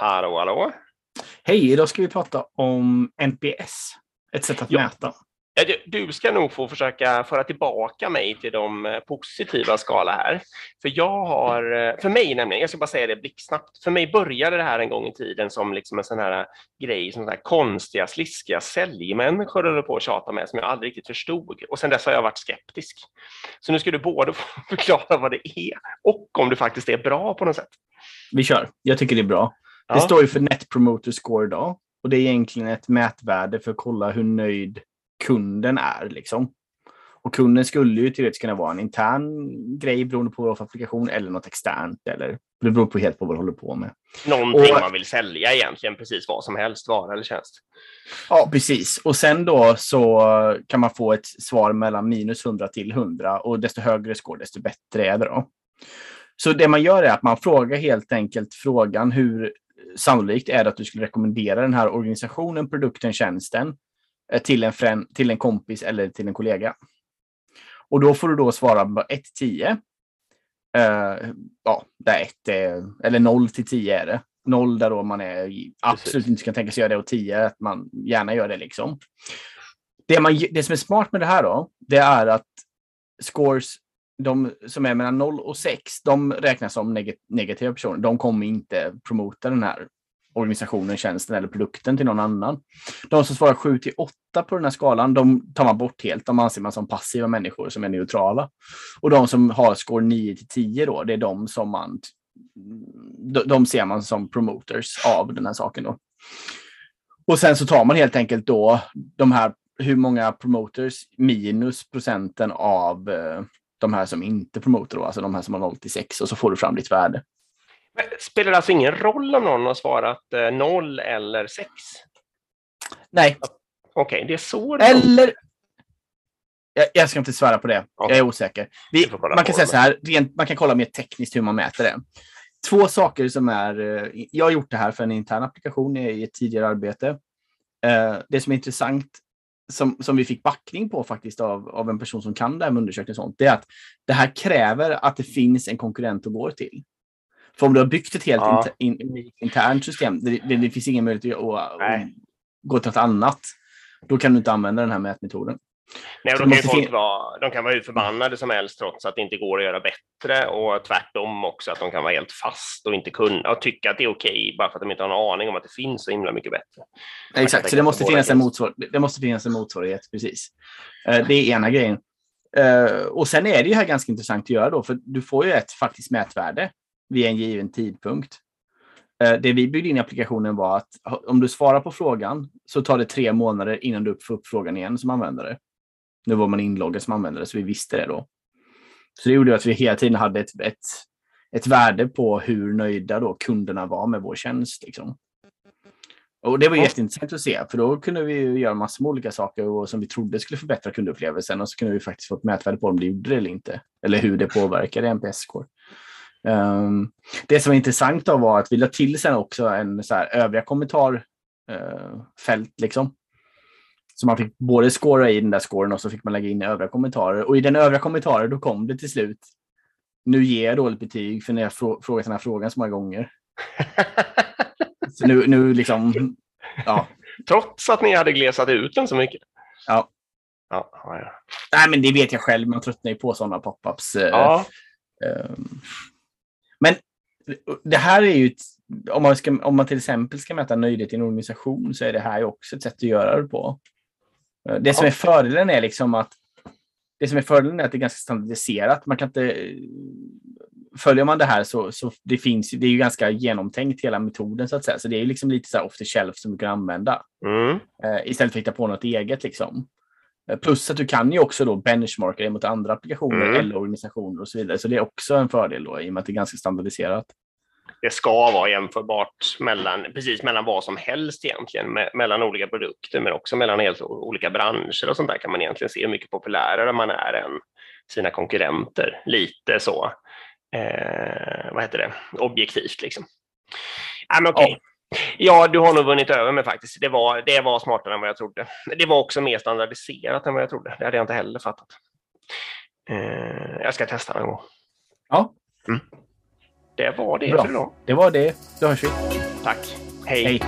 Hallå, hallå. Hej, idag ska vi prata om NPS, ett sätt att Ja. mäta. Du- ska nog få försöka föra tillbaka mig till de eh, positiva skala här. För jag har, eh, för mig nämligen, jag ska bara säga det blixtsnabbt, för mig började det här en gång i tiden som liksom en sån här grej som så här konstiga, sliskiga säljmänniskor håller på att tjata med som jag aldrig riktigt förstod. Och sen dess har jag varit skeptisk. Så nu ska du både förklara vad det är och om du faktiskt är bra på något sätt. Vi kör. Jag tycker det är bra. Ja. Det står ju för Net Promoter Score idag. Och det är egentligen ett mätvärde för att kolla hur nöjd kunden är. Liksom. Och kunden skulle ju teoretiskt kunna vara en intern grej beroende på vad för applikation eller något externt. Eller, det beror på helt på vad du håller på med. Någonting Och- man vill sälja egentligen, precis vad som helst, vara eller tjänst. Ja, precis. Och sen då så kan man få ett svar mellan minus 100 till 100 och desto högre score desto bättre är det då. Så det man gör är att man frågar helt enkelt frågan hur sannolikt är att du skulle rekommendera den här organisationen, produkten, tjänsten eh, till en, frän, till en kompis eller till en kollega. Och då får du då svara 1 till 10. Eh, ja, där 1 är, eller 0 till 10 är det. 0 där då man är absolut inte kan tänka sig göra det och 10 att man gärna gör det liksom. Det, man, det som är smart med det här då, det är att scores, de som är mellan 0 och 6, de räknas som neg negativa personer. De kommer inte promota den här organisationen, tjänsten eller produkten till någon annan. De som svarar 7 till 8 på den här skalan, de tar man bort helt. De anser man som passiva människor som är neutrala. Och de som har score 9 till 10 då, det är de som man de, de ser man som promoters av den här saken då. Och sen så tar man helt enkelt då de här, hur många promoters minus procenten av eh, de här som inte promoter då, alltså de här som har 0 till 6 och så får du fram ditt värde. Men Spelar det alltså ingen roll om någon har svarat eh, 0 eller 6? Nej, Okej, det är så eller... Jag, jag ska inte svära på det. Jag är osäker. Vi, man kan säga så här, rent, man kan kolla mer tekniskt hur man mäter det. Två saker som är... eh, Jag har gjort det här för en intern applikation i ett tidigare arbete. Eh, Det som är intressant, som, som vi fick backning på faktiskt av, av en person som kan det här med undersökning och sånt, det är att det här kräver att det finns en konkurrent att gå till. För om du har byggt ett helt Ja. inter, in, internt system, det, det, det finns ingen möjlighet att, att gå till något annat, då kan du inte använda den här mätmetoden. Nej, då kan ju folk vara, de kan vara hur förbannade som helst trots att det inte går att göra bättre och tvärtom också att de kan vara helt fast och inte kunna och tycka att det är okej bara för att de inte har en aning om att det finns så himla mycket bättre. Exakt, så det måste, finnas en motsvar- det måste finnas en motsvarighet, precis. Eh, Det är ena grejen. Eh, Och sen är det ju här ganska intressant att göra då, för du får ju ett faktiskt mätvärde vid en given tidpunkt. Eh, Det vi byggde in i applikationen var att om du svarar på frågan så tar det tre månader innan du får upp frågan igen som användare. Nu var man inloggad som användare, så vi visste det då. Så det gjorde att vi hela tiden hade ett, ett, ett värde på hur nöjda då kunderna var med vår tjänst. Liksom. Och det var jätteintressant att se, för då kunde vi göra massor med olika saker och som vi trodde skulle förbättra kundupplevelsen och så kunde vi faktiskt få ett mätvärde på om det gjorde det eller inte. Eller hur det påverkade NPS-score. Um, det som var intressant då var att vi lade till sen också en så här övriga kommentarfält. fält liksom. Så man fick både scora i den där scoren och så fick man lägga in övriga kommentarer. Och i den övriga kommentarer då kom det till slut. Nu ger jag dåligt betyg för när jag frå- frågat den här frågan så många gånger. Så nu, nu liksom, ja. trots att ni hade glesat ut den så mycket. Ja. Ja, ja. Nej, men det vet jag själv. Man tröttnar ju på sådana pop-ups. eh, ja. Ehm, Men det här är ju, ett, om, man ska, om man till exempel ska mäta nöjdhet i en organisation så är det här ju också ett sätt att göra det på. Eh, Det som är fördelen är liksom att det som är fördelen är att det är ganska standardiserat. Man kan inte, följer man det här så, så det finns, det är ju ganska genomtänkt hela metoden så att säga. Så det är liksom lite så off the shelf som du kan använda. Mm. Eh, istället för att hitta på något eget. Liksom. Eh, Plus att du kan ju också då benchmarka det mot andra applikationer Mm. eller organisationer och så vidare. Så det är också en fördel då, i och med att det är ganska standardiserat. Det ska vara jämförbart mellan, precis mellan vad som helst egentligen, me- mellan olika produkter, men också mellan helt olika branscher och sånt där kan man egentligen se hur mycket populärare man är än sina konkurrenter. Lite så, eh, vad heter det, objektivt liksom. Ja, men okej. Ja, du har nog vunnit över mig faktiskt. Det var, det var smartare än vad jag trodde. Det var också mer standardiserat än vad jag trodde. Det hade jag inte heller fattat. Eh, jag ska testa någon gång. Ja. Mm. Det var det Bra. för idag. Det var det. Då hörs vi. Tack. Hej. Hej.